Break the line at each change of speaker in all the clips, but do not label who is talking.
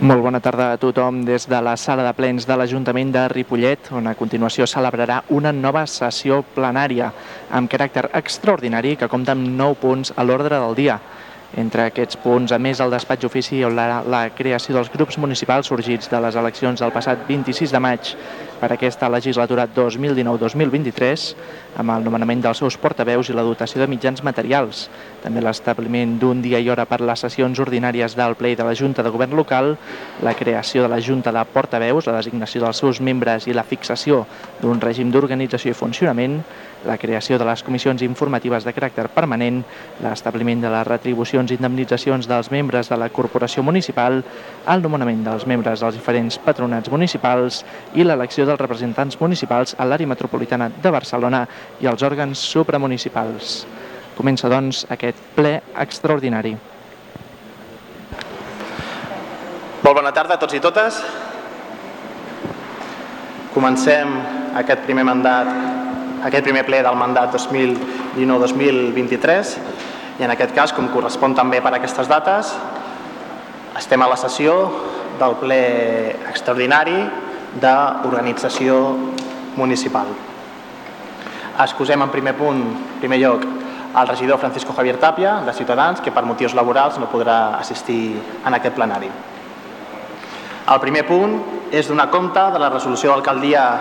Molt bona tarda a tothom des de la sala de plens de l'Ajuntament de Ripollet, on a continuació celebrarà una nova sessió plenària amb caràcter extraordinari que compta amb 9 punts a l'ordre del dia. Entre aquests punts, a més, el despatx ofici hi haurà la creació dels grups municipals sorgits de les eleccions del passat 26 de maig per aquesta legislatura 2019-2023, amb el nomenament dels seus portaveus i la dotació de mitjans materials. També l'establiment d'un dia i hora per les sessions ordinàries del ple de la Junta de Govern local, la creació de la Junta de Portaveus, la designació dels seus membres i la fixació d'un règim d'organització i funcionament, la creació de les comissions informatives de caràcter permanent, l'establiment de les retribucions i indemnitzacions dels membres de la corporació municipal, el nomenament dels membres dels diferents patronats municipals i l'elecció dels representants municipals a l'àrea metropolitana de Barcelona i els òrgans supramunicipals. Comença, doncs, aquest ple extraordinari.
Molt bona tarda a tots i totes. Comencem aquest primer mandat, aquest primer ple del mandat 2019-2023 i en aquest cas, com correspon també per a aquestes dates, estem a la sessió del ple extraordinari d'organització municipal. Excusem en primer punt, primer lloc, el regidor Francisco Javier Tapia, de Ciutadans, que per motius laborals no podrà assistir en aquest plenari. El primer punt és donar compte de la resolució d'alcaldia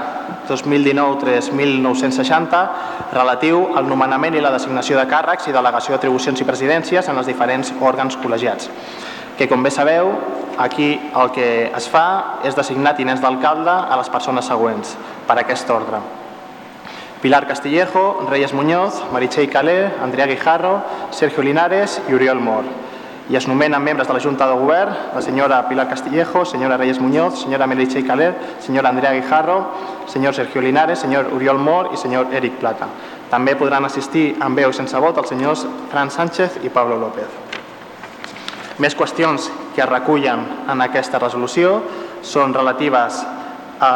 2019-3960 relatiu al nomenament i la designació de càrrecs i delegació d'atribucions i presidències en els diferents òrgans col·legiats, que com bé sabeu, aquí el que es fa és designar tinents d'alcalde a les persones següents per aquest ordre. Pilar Castillejo, Reyes Muñoz, Meritxell Calé, Andrea Guijarro, Sergio Linares i Oriol Mor i es nomenen membres de la Junta de Govern la senyora Pilar Castillejo, senyora Reyes Muñoz, senyora Meritxell Caler, senyora Andrea Guijarro, senyor Sergio Linares, senyor Oriol Mor i senyor Eric Plata. També podran assistir amb veu sense vot els senyors Fran Sánchez i Pablo López. Més qüestions que es recullen en aquesta resolució són relatives a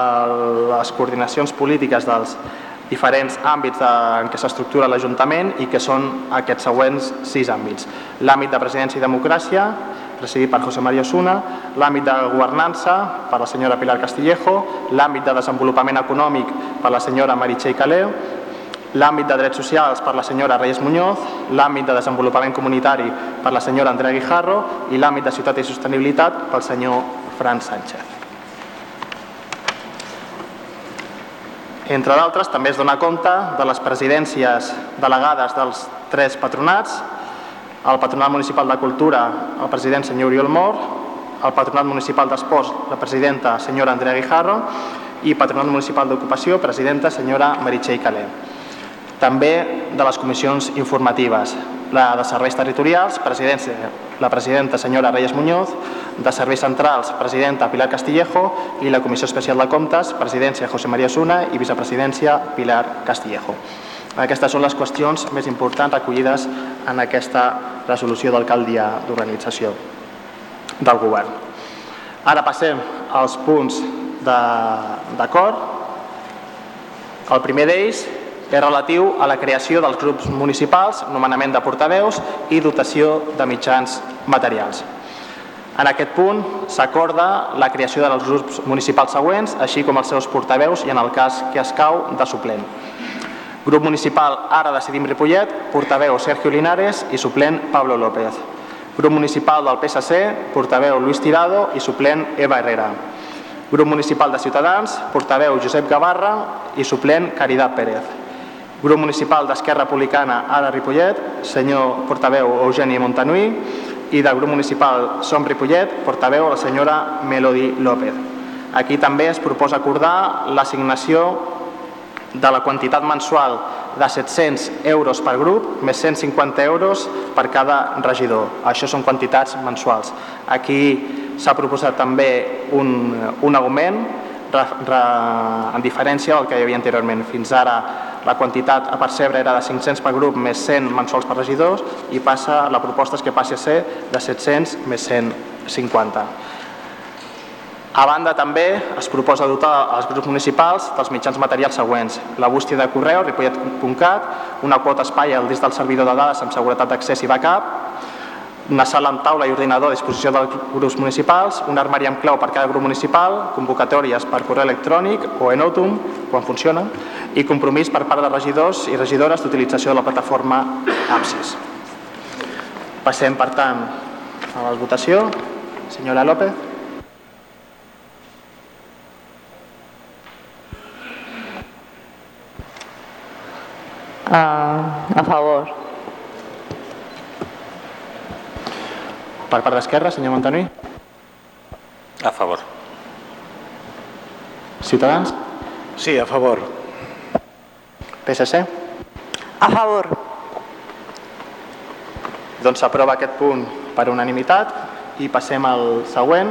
les coordinacions polítiques dels diferents àmbits en què s'estructura l'Ajuntament i que són aquests següents sis àmbits. L'àmbit de presidència i democràcia, presidit per José María Osuna, l'àmbit de governança per la senyora Pilar Castillejo, l'àmbit de desenvolupament econòmic per la senyora Meritxell Caleu, l'àmbit de drets socials per la senyora Reyes Muñoz, l'àmbit de desenvolupament comunitari per la senyora Andrea Guijarro i l'àmbit de ciutat i sostenibilitat pel senyor Fran Sánchez. Entre d'altres, també es dona compte de les presidències delegades dels tres patronats, el Patronat Municipal de Cultura, el president senyor Oriol Mor, el Patronat Municipal d'Esports, la presidenta senyora Andrea Guijarro i Patronat Municipal d'Ocupació, presidenta senyora Meritxell Calé. També de les comissions informatives, la de serveis territorials, presidència, la presidenta senyora Reyes Muñoz, de serveis centrals, presidenta Pilar Castillejo i la comissió especial de comptes, presidència José María Suna i vicepresidència Pilar Castillejo. Aquestes són les qüestions més importants recollides en aquesta resolució d'alcaldia d'organització del govern. Ara passem als punts d'acord. El primer d'ells és relatiu a la creació dels grups municipals, nomenament de portaveus i dotació de mitjans materials. En aquest punt s'acorda la creació dels grups municipals següents, així com els seus portaveus i en el cas que escau de suplent. Grup municipal Ara Decidim Ripollet, portaveu Sergio Linares i suplent Pablo López. Grup municipal del PSC, portaveu Luis Tirado i suplent Eva Herrera. Grup municipal de Ciutadans, portaveu Josep Gavarra i suplent Caridad Pérez. Grup Municipal d'Esquerra Republicana Ara Ripollet, senyor portaveu Eugeni Montanui, i del Grup Municipal Som Ripollet, portaveu la senyora Melody López. Aquí també es proposa acordar l'assignació de la quantitat mensual de 700 euros per grup més 150 euros per cada regidor. Això són quantitats mensuals. Aquí s'ha proposat també un, un augment en diferència del que hi havia anteriorment. Fins ara la quantitat a percebre era de 500 per grup més 100 mensuals per regidors i passa, la proposta és que passi a ser de 700 més 150. A banda també es proposa dotar als grups municipals dels mitjans materials següents. La bústia de correu, ripollet.cat, una quota espai al disc del servidor de dades amb seguretat d'accés i backup, una sala amb taula i ordinador a disposició dels grups municipals, un armari amb clau per cada grup municipal, convocatòries per correu electrònic o en Outum, quan funciona, i compromís per part de regidors i regidores d'utilització de la plataforma APSIS. Passem, per tant, a la votació. Senyora López.
Ah, a favor.
Per part d'Esquerra, senyor Montanuí.
A favor.
Ciutadans.
Sí, a favor.
PSC.
A favor.
Doncs s'aprova aquest punt per unanimitat i passem al següent,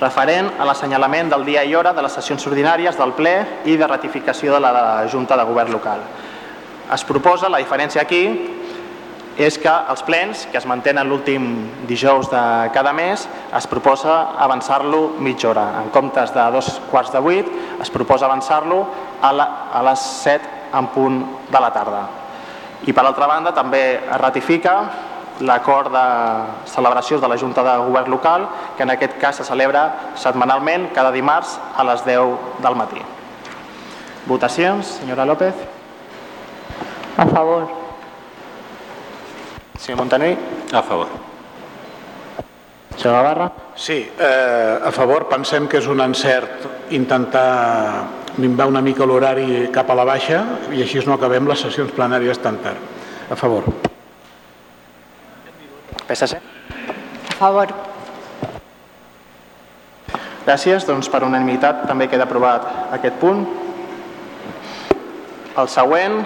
referent a l'assenyalament del dia i hora de les sessions ordinàries del ple i de ratificació de la Junta de Govern local. Es proposa, la diferència aquí, és que els plens, que es mantenen l'últim dijous de cada mes, es proposa avançar-lo mitja hora. En comptes de dos quarts de vuit, es proposa avançar-lo a, a les set en punt de la tarda. I per altra banda també es ratifica l'acord de celebració de la Junta de Govern local, que en aquest cas se celebra setmanalment cada dimarts a les 10 del matí. Votacions, senyora López.
A favor.
Senyor Montanuí.
A favor.
Senyor Navarra.
Sí, eh, a favor. Pensem que és un encert intentar minvar una mica l'horari cap a la baixa i així no acabem les sessions plenàries tan tard. A favor.
PSC.
A favor.
Gràcies, doncs per unanimitat també queda aprovat aquest punt. El següent,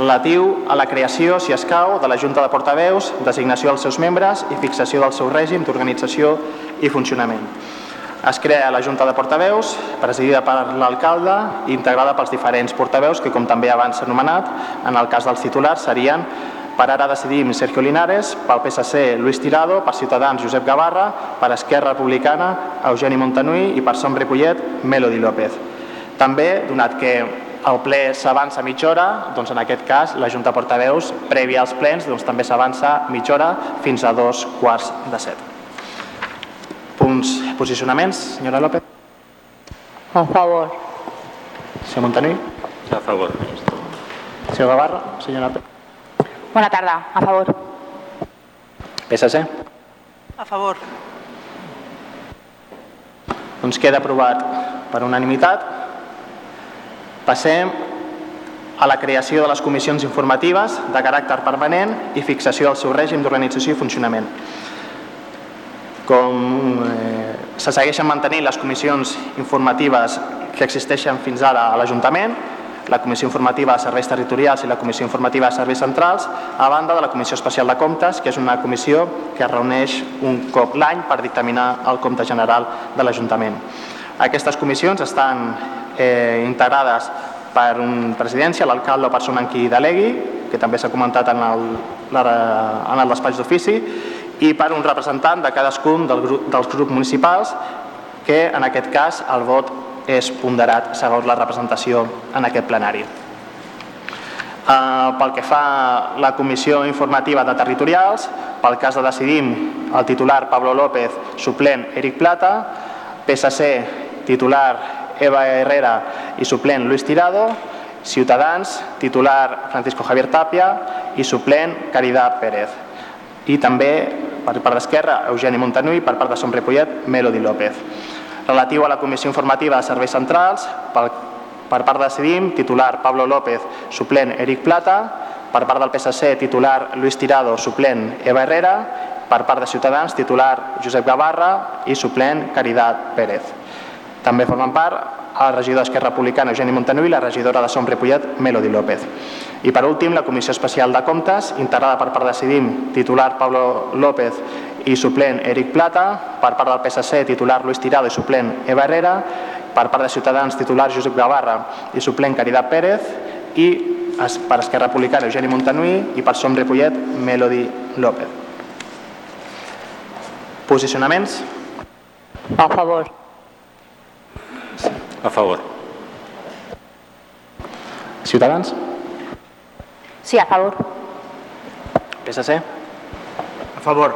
relatiu a la creació, si escau, de la Junta de Portaveus, designació dels seus membres i fixació del seu règim d'organització i funcionament. Es crea la Junta de Portaveus, presidida per l'alcalde i integrada pels diferents portaveus que, com també abans s'ha anomenat, en el cas dels titulars serien per ara decidim Sergio Linares, pel PSC Luis Tirado, per Ciutadans Josep Gavarra, per Esquerra Republicana Eugeni Montanui i per Som Ripollet Melody López. També, donat que el ple s'avança mitja hora, doncs en aquest cas la Junta de Portaveus, prèvia als plens, doncs també s'avança mitja hora fins a dos quarts de set. Punts, posicionaments, senyora López,
A favor.
senyor Montanui,
A favor.
senyor Gavarra, senyora Pe-
Bona tarda. A favor.
PSC.
A favor.
Doncs queda aprovat per unanimitat. Passem a la creació de les comissions informatives de caràcter permanent i fixació del seu règim d'organització i funcionament. Com eh, se segueixen mantenint les comissions informatives que existeixen fins ara a l'Ajuntament, la Comissió Informativa de Serveis Territorials i la Comissió Informativa de Serveis Centrals, a banda de la Comissió Especial de Comptes, que és una comissió que es reuneix un cop l'any per dictaminar el compte general de l'Ajuntament. Aquestes comissions estan eh, integrades per un presidència, l'alcalde o persona en qui delegui, que també s'ha comentat en el, en el despatx d'ofici, i per un representant de cadascun del grup, dels grups municipals, que en aquest cas el vot és ponderat segons la representació en aquest plenari. Uh, pel que fa a la comissió informativa de territorials, pel cas de Decidim, el titular Pablo López, suplent Eric Plata, PSC, titular Eva Herrera i suplent Luis Tirado, Ciutadans, titular Francisco Javier Tapia i suplent Caridad Pérez. I també, per part d'Esquerra, Eugeni Montanui, per part de Som Ripollet, Melody López. Relatiu a la Comissió Informativa de Serveis Centrals, pel, per part de Decidim, titular Pablo López, suplent Eric Plata, per part del PSC, titular Luis Tirado, suplent Eva Herrera, per part de Ciutadans, titular Josep Gavarra i suplent Caridad Pérez. També formen part el regidor d'Esquerra Republicana Eugeni Montanui i la regidora de Som Ripollet Melody López. I per últim, la Comissió Especial de Comptes, integrada per part de Decidim, titular Pablo López i suplent Eric Plata, per part del PSC, titular Luis Tirado i suplent Eva Herrera, per part de Ciutadans, titular Josep Gavarra i suplent Caridad Pérez, i per Esquerra Republicana Eugeni Montanui i per Som Ripollet Melody López. Posicionaments?
A favor.
A favor.
Ciutadans?
Sí, a favor.
PSC. A favor.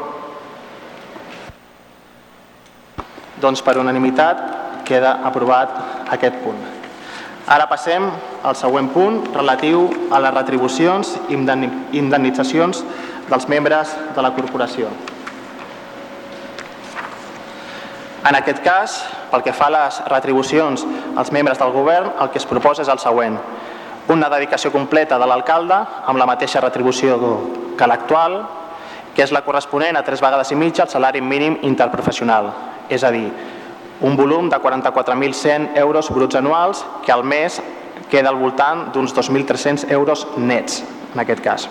Doncs per unanimitat queda aprovat aquest punt. Ara passem al següent punt relatiu a les retribucions i indemni- indemnitzacions dels membres de la corporació. En aquest cas, pel que fa a les retribucions als membres del govern, el que es proposa és el següent. Una dedicació completa de l'alcalde amb la mateixa retribució que l'actual, que és la corresponent a tres vegades i mitja al salari mínim interprofessional, és a dir, un volum de 44.100 euros bruts anuals que al mes queda al voltant d'uns 2.300 euros nets, en aquest cas.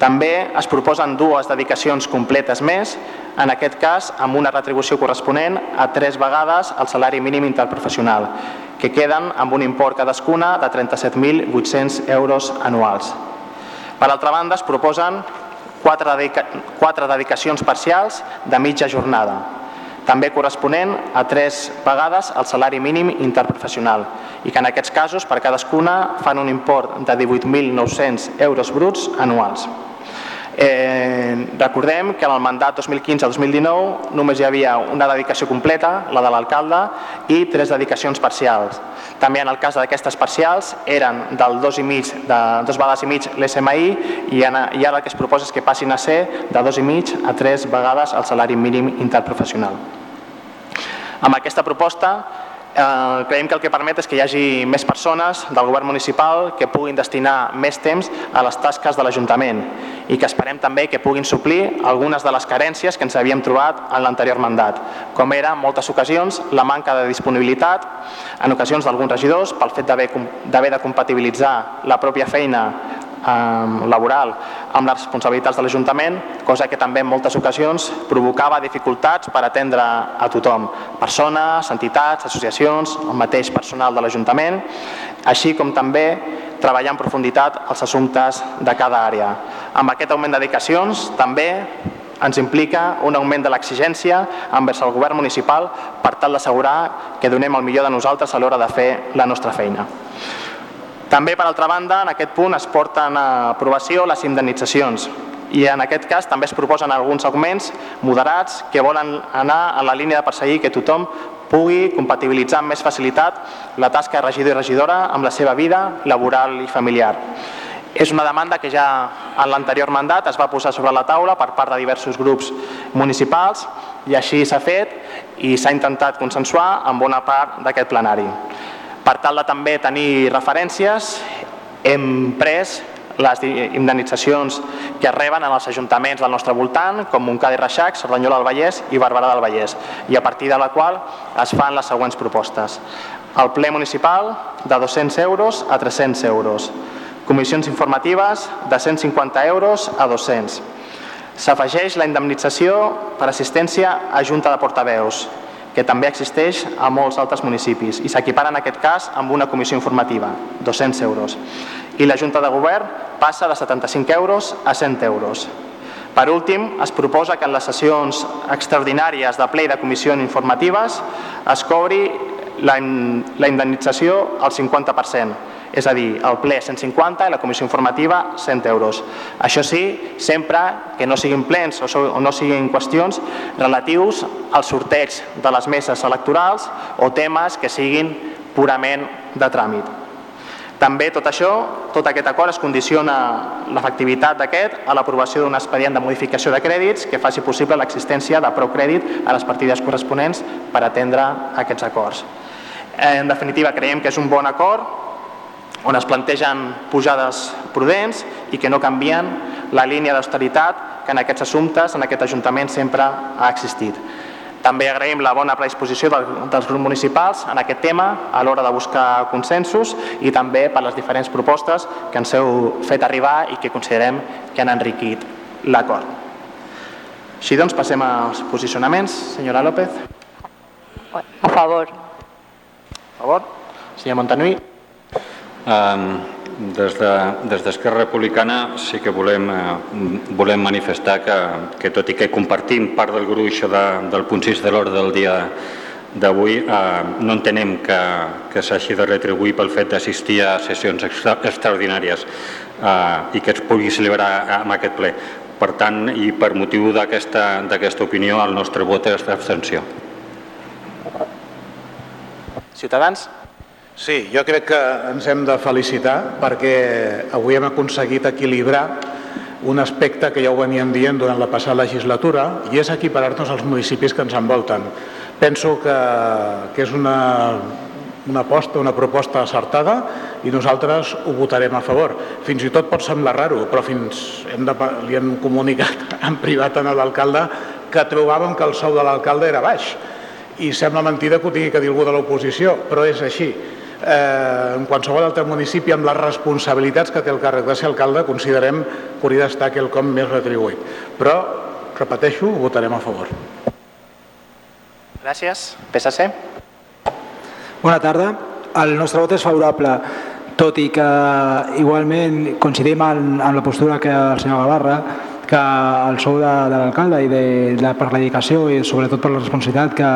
També es proposen dues dedicacions completes més, en aquest cas amb una retribució corresponent a tres vegades el salari mínim interprofessional, que queden amb un import cadascuna de 37.800 euros anuals. Per altra banda, es proposen quatre, dedica quatre dedicacions parcials de mitja jornada, també corresponent a tres vegades el salari mínim interprofessional i que en aquests casos per cadascuna fan un import de 18.900 euros bruts anuals. Eh, recordem que en el mandat 2015-2019 només hi havia una dedicació completa, la de l'alcalde, i tres dedicacions parcials. També en el cas d'aquestes parcials eren del 2 i mig, de dos vegades i mig l'SMI i, i ara el que es proposa és que passin a ser de dos i mig a tres vegades el salari mínim interprofessional. Amb aquesta proposta eh, creiem que el que permet és que hi hagi més persones del govern municipal que puguin destinar més temps a les tasques de l'Ajuntament i que esperem també que puguin suplir algunes de les carències que ens havíem trobat en l'anterior mandat, com era en moltes ocasions la manca de disponibilitat en ocasions d'alguns regidors pel fet d'haver de compatibilitzar la pròpia feina laboral amb les responsabilitats de l'Ajuntament, cosa que també en moltes ocasions provocava dificultats per atendre a tothom, persones, entitats, associacions, el mateix personal de l'Ajuntament, així com també treballar en profunditat els assumptes de cada àrea. Amb aquest augment de dedicacions també ens implica un augment de l'exigència envers el govern municipal per tal d'assegurar que donem el millor de nosaltres a l'hora de fer la nostra feina. També, per altra banda, en aquest punt es porten a aprovació les indemnitzacions i en aquest cas també es proposen alguns augments moderats que volen anar en la línia de perseguir que tothom pugui compatibilitzar amb més facilitat la tasca de regidor i regidora amb la seva vida laboral i familiar. És una demanda que ja en l'anterior mandat es va posar sobre la taula per part de diversos grups municipals i així s'ha fet i s'ha intentat consensuar amb bona part d'aquest plenari. Per tal de també tenir referències, hem pres les indemnitzacions que reben en els ajuntaments del nostre voltant, com Montcada i Reixac, Cerdanyola del Vallès i Barberà del Vallès, i a partir de la qual es fan les següents propostes. El ple municipal de 200 euros a 300 euros. Comissions informatives de 150 euros a 200. S'afegeix la indemnització per assistència a Junta de Portaveus, que també existeix a molts altres municipis i s'equipara en aquest cas amb una comissió informativa, 200 euros. I la Junta de Govern passa de 75 euros a 100 euros. Per últim, es proposa que en les sessions extraordinàries de ple i de comissió informatives es cobri la, la indemnització al 50%, és a dir, el ple 150 i la comissió informativa 100 euros. Això sí, sempre que no siguin plens o, no siguin qüestions relatius al sorteig de les meses electorals o temes que siguin purament de tràmit. També tot això, tot aquest acord es condiciona l'efectivitat d'aquest a l'aprovació d'un expedient de modificació de crèdits que faci possible l'existència de prou crèdit a les partides corresponents per atendre aquests acords. En definitiva, creiem que és un bon acord on es plantegen pujades prudents i que no canvien la línia d'austeritat que en aquests assumptes, en aquest Ajuntament, sempre ha existit. També agraïm la bona predisposició dels grups municipals en aquest tema a l'hora de buscar consensos i també per les diferents propostes que ens heu fet arribar i que considerem que han enriquit l'acord. Així doncs, passem als posicionaments. Senyora López.
A favor.
A favor. Senyor Montanui.
Des d'Esquerra de, Republicana sí que volem, eh, volem manifestar que, que tot i que compartim part del gruix de, del punt 6 de l'ordre del dia d'avui, eh, no entenem que, que s'hagi de retribuir pel fet d'assistir a sessions extra, extraordinàries eh, i que es pugui celebrar amb aquest ple Per tant, i per motiu d'aquesta opinió, el nostre vot és d'abstenció.
Ciutadans?
Sí, jo crec que ens hem de felicitar perquè avui hem aconseguit equilibrar un aspecte que ja ho veníem dient durant la passada legislatura i és equiparar-nos als municipis que ens envolten. Penso que, que és una, una aposta, una proposta acertada i nosaltres ho votarem a favor. Fins i tot pot semblar raro, però fins hem de, li hem comunicat en privat a l'alcalde que trobàvem que el sou de l'alcalde era baix i sembla mentida que ho tingui que dir algú de l'oposició, però és així. Eh, en qualsevol altre municipi amb les responsabilitats que té el càrrec de ser alcalde considerem que hauria d'estar quelcom més retribuït. Però, repeteixo, votarem a favor.
Gràcies. PSC?
Bona tarda. El nostre vot és favorable, tot i que igualment coincidim en, en la postura que el senyor Gavarra, que el sou de, de l'alcalde i de, de, per la dedicació i sobretot per la responsabilitat que,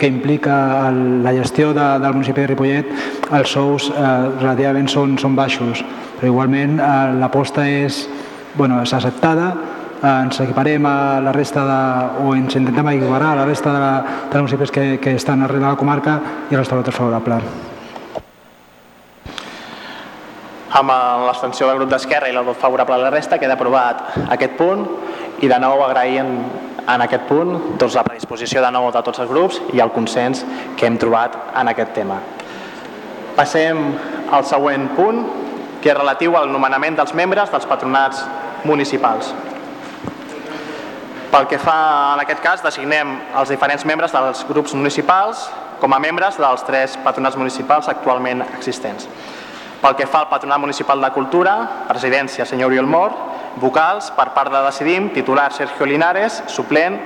que implica el, la gestió de, del municipi de Ripollet, els sous eh, relativament són, són baixos, però igualment eh, l'aposta és, bueno, és acceptada, eh, ens equiparem a la resta de, o ens intentem equiparar a la resta de, de municipis que, que estan arrere de la comarca i el nostre vot és favorable.
Amb l'abstenció del grup d'Esquerra i el vot favorable a la resta queda aprovat aquest punt i de nou agrair en, en aquest punt doncs, la predisposició de nou de tots els grups i el consens que hem trobat en aquest tema. Passem al següent punt, que és relatiu al nomenament dels membres dels patronats municipals. Pel que fa en aquest cas, designem els diferents membres dels grups municipals com a membres dels tres patronats municipals actualment existents. Pel que fa al Patronat Municipal de Cultura, presidència senyor Oriol Mor, vocals per part de Decidim, titular Sergio Linares, suplent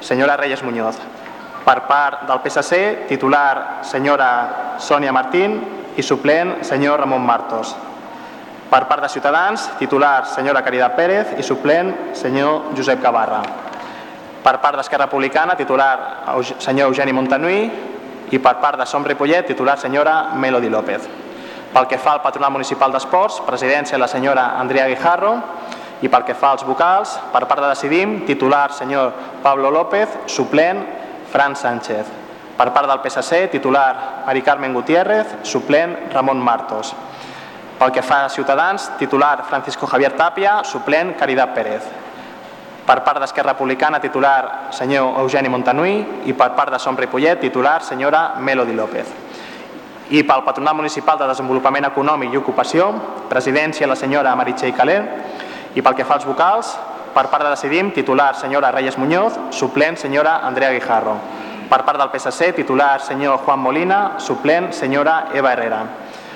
senyora Reyes Muñoz. Per part del PSC, titular senyora Sònia Martín i suplent senyor Ramon Martos. Per part de Ciutadans, titular senyora Caridad Pérez i suplent senyor Josep Gavarra. Per part d'Esquerra Republicana, titular senyor Eugeni Montanui i per part de Som Ripollet, titular senyora Melody López. Pel que fa al Patronat Municipal d'Esports, presidència la senyora Andrea Guijarro i pel que fa als vocals, per part de Decidim, titular senyor Pablo López, suplent Fran Sánchez. Per part del PSC, titular Mari Carmen Gutiérrez, suplent Ramon Martos. Pel que fa a Ciutadans, titular Francisco Javier Tapia, suplent Caridad Pérez. Per part d'Esquerra Republicana, titular senyor Eugeni Montanui i per part de Som Ripollet, titular senyora Melody López i pel Patronat Municipal de Desenvolupament Econòmic i Ocupació, presidència la senyora Meritxell Calé, i pel que fa als vocals, per part de Decidim, titular senyora Reyes Muñoz, suplent senyora Andrea Guijarro. Per part del PSC, titular senyor Juan Molina, suplent senyora Eva Herrera.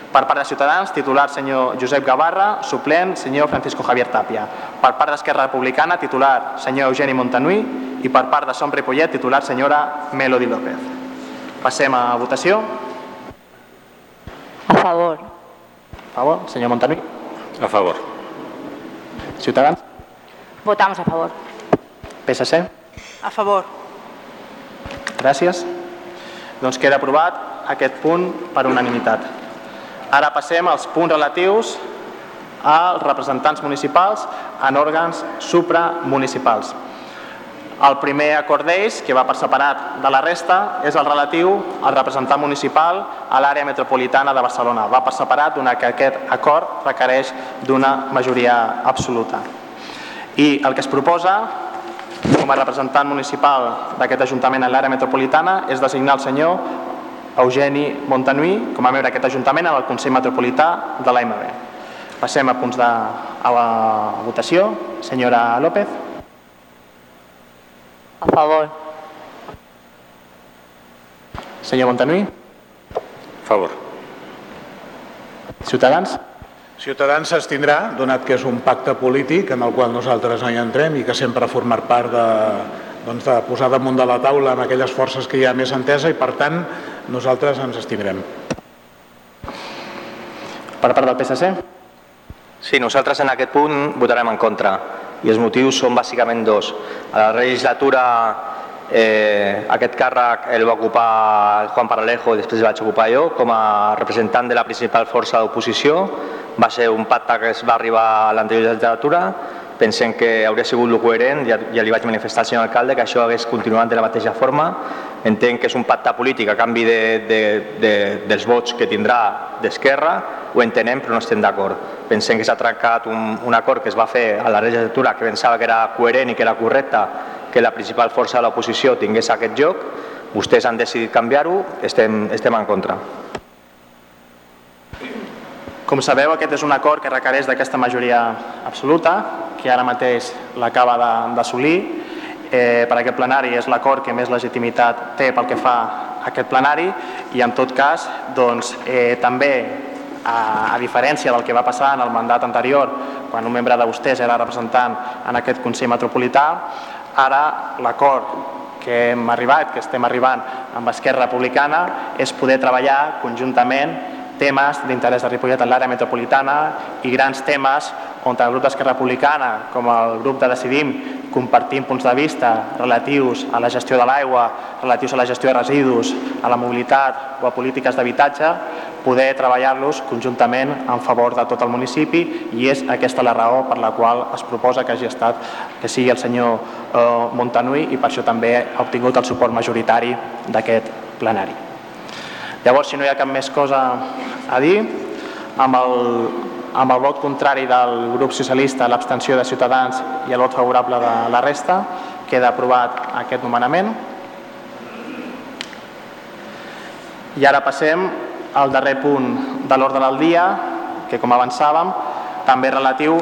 Per part de Ciutadans, titular senyor Josep Gavarra, suplent senyor Francisco Javier Tapia. Per part d'Esquerra Republicana, titular senyor Eugeni Montanui i per part de Som Ripollet, titular senyora Melody López. Passem a votació.
A favor.
A favor, senyor Montanui.
A favor.
Ciutadans.
Votamos a favor.
PSC.
A favor.
Gràcies. Doncs queda aprovat aquest punt per unanimitat. Ara passem als punts relatius als representants municipals en òrgans supramunicipals. El primer acord d'ells, que va per separat de la resta, és el relatiu al representant municipal a l'àrea metropolitana de Barcelona. Va per separat, donat que aquest acord requereix d'una majoria absoluta. I el que es proposa com a representant municipal d'aquest Ajuntament en l'àrea metropolitana és designar el senyor Eugeni Montanui com a membre d'aquest Ajuntament en el Consell Metropolità de l'AMB. Passem a punts de a la votació. Senyora López.
A favor.
Senyor Montanui.
A favor.
Ciutadans.
Ciutadans s'estindrà, donat que és un pacte polític en el qual nosaltres no hi entrem i que sempre ha format part de, doncs de posar damunt de la taula amb aquelles forces que hi ha més entesa i per tant nosaltres ens estindrem.
Per part del PSC.
Sí, nosaltres en aquest punt votarem en contra i els motius són bàsicament dos. A la legislatura eh, aquest càrrec el va ocupar Juan Paralejo i després el vaig ocupar jo com a representant de la principal força d'oposició. Va ser un pacte que es va arribar a l'anterior legislatura pensem que hauria sigut el coherent, ja, ja li vaig manifestar al senyor alcalde que això hagués continuat de la mateixa forma. Entenc que és un pacte polític a canvi de, de, de, dels vots que tindrà d'Esquerra, ho entenem però no estem d'acord. Pensem que s'ha trencat un, un acord que es va fer a la legislatura que pensava que era coherent i que era correcte que la principal força de l'oposició tingués aquest joc, vostès han decidit canviar-ho, estem, estem en contra.
Com sabeu, aquest és un acord que requereix d'aquesta majoria absoluta, que ara mateix l'acaba d'assolir. Eh, per aquest plenari és l'acord que més legitimitat té pel que fa a aquest plenari i en tot cas doncs, eh, també a, a diferència del que va passar en el mandat anterior quan un membre de vostès era representant en aquest Consell Metropolità, ara l'acord que hem arribat, que estem arribant amb Esquerra Republicana, és poder treballar conjuntament temes d'interès de Ripollet en l'àrea metropolitana i grans temes on el grup d'Esquerra Republicana com el grup de Decidim compartim punts de vista relatius a la gestió de l'aigua, relatius a la gestió de residus, a la mobilitat o a polítiques d'habitatge, poder treballar-los conjuntament en favor de tot el municipi i és aquesta la raó per la qual es proposa que hagi estat que sigui el senyor eh, Montanui i per això també ha obtingut el suport majoritari d'aquest plenari. Llavors, si no hi ha cap més cosa a dir, amb el, amb el vot contrari del grup socialista, l'abstenció de Ciutadans i el vot favorable de la resta, queda aprovat aquest nomenament. I ara passem al darrer punt de l'ordre del dia, que com avançàvem, també relatiu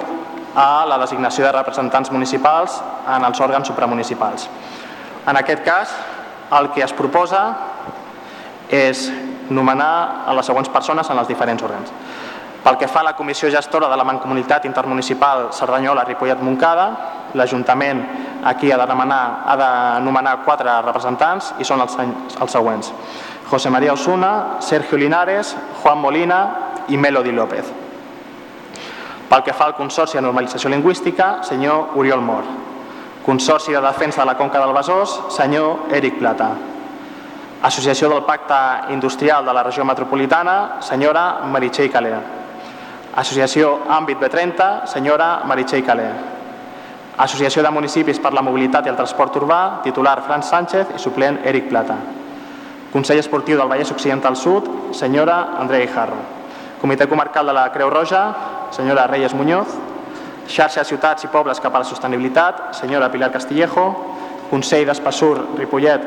a la designació de representants municipals en els òrgans supramunicipals. En aquest cas, el que es proposa és nomenar a les següents persones en els diferents òrgans. Pel que fa a la comissió gestora de la Mancomunitat Intermunicipal Cerdanyola-Ripollet-Montcada, l'Ajuntament aquí ha de, demanar, ha de nomenar quatre representants i són els, els següents. José María Osuna, Sergio Linares, Juan Molina i Melody López. Pel que fa al Consorci de Normalització Lingüística, senyor Oriol Mor. Consorci de Defensa de la Conca del Besòs, senyor Eric Plata. Associació del Pacte Industrial de la Regió Metropolitana, senyora Meritxell Calé. Associació Àmbit B30, senyora Meritxell Calé. Associació de Municipis per la Mobilitat i el Transport Urbà, titular Franz Sánchez i suplent Eric Plata. Consell Esportiu del Vallès Occidental Sud, senyora Andrea Guijarro. Comitè Comarcal de la Creu Roja, senyora Reyes Muñoz. Xarxa de Ciutats i Pobles cap a la Sostenibilitat, senyora Pilar Castillejo. Consell d'Espassur Ripollet,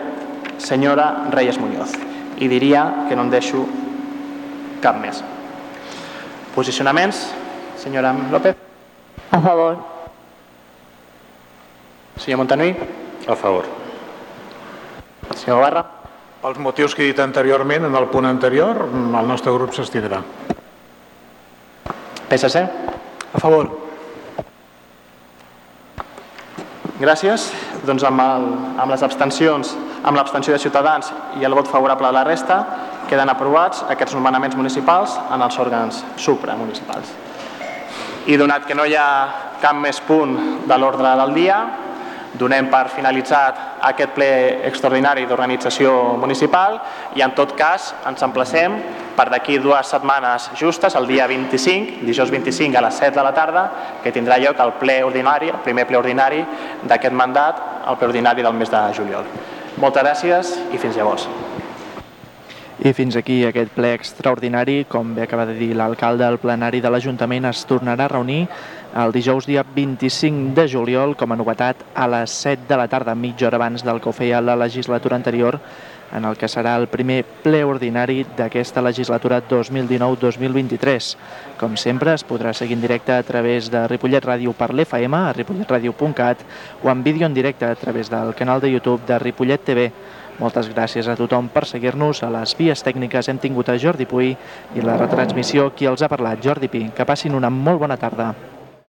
senyora Reyes Muñoz. I diria que no en deixo cap més. Posicionaments, senyora López.
A favor.
Senyor Montanui.
A favor.
Senyor Barra.
Pels motius que he dit anteriorment, en el punt anterior, el nostre grup s'estindrà.
PSC.
A favor.
Gràcies. Doncs amb, el, amb les abstencions, amb l'abstenció de Ciutadans i el vot favorable de la resta, queden aprovats aquests nomenaments municipals en els òrgans supramunicipals. I donat que no hi ha cap més punt de l'ordre del dia, donem per finalitzat aquest ple extraordinari d'organització municipal i en tot cas ens emplacem per d'aquí dues setmanes justes, el dia 25, dijous 25 a les 7 de la tarda, que tindrà lloc el ple ordinari, el primer ple ordinari d'aquest mandat, el ple ordinari del mes de juliol. Moltes gràcies i fins llavors.
I fins aquí aquest ple extraordinari, com bé acaba de dir l'alcalde, el plenari de l'Ajuntament es tornarà a reunir el dijous dia 25 de juliol com a novetat a les 7 de la tarda, mitja hora abans del que ho feia la legislatura anterior, en el que serà el primer ple ordinari d'aquesta legislatura 2019-2023. Com sempre, es podrà seguir en directe a través de Ripollet Ràdio per l'FM, a ripolletradio.cat o en vídeo en directe a través del canal de YouTube de Ripollet TV. Moltes gràcies a tothom per seguir-nos. A les vies tècniques hem tingut a Jordi Puy i la retransmissió qui els ha parlat, Jordi Pi. Que passin una molt bona tarda.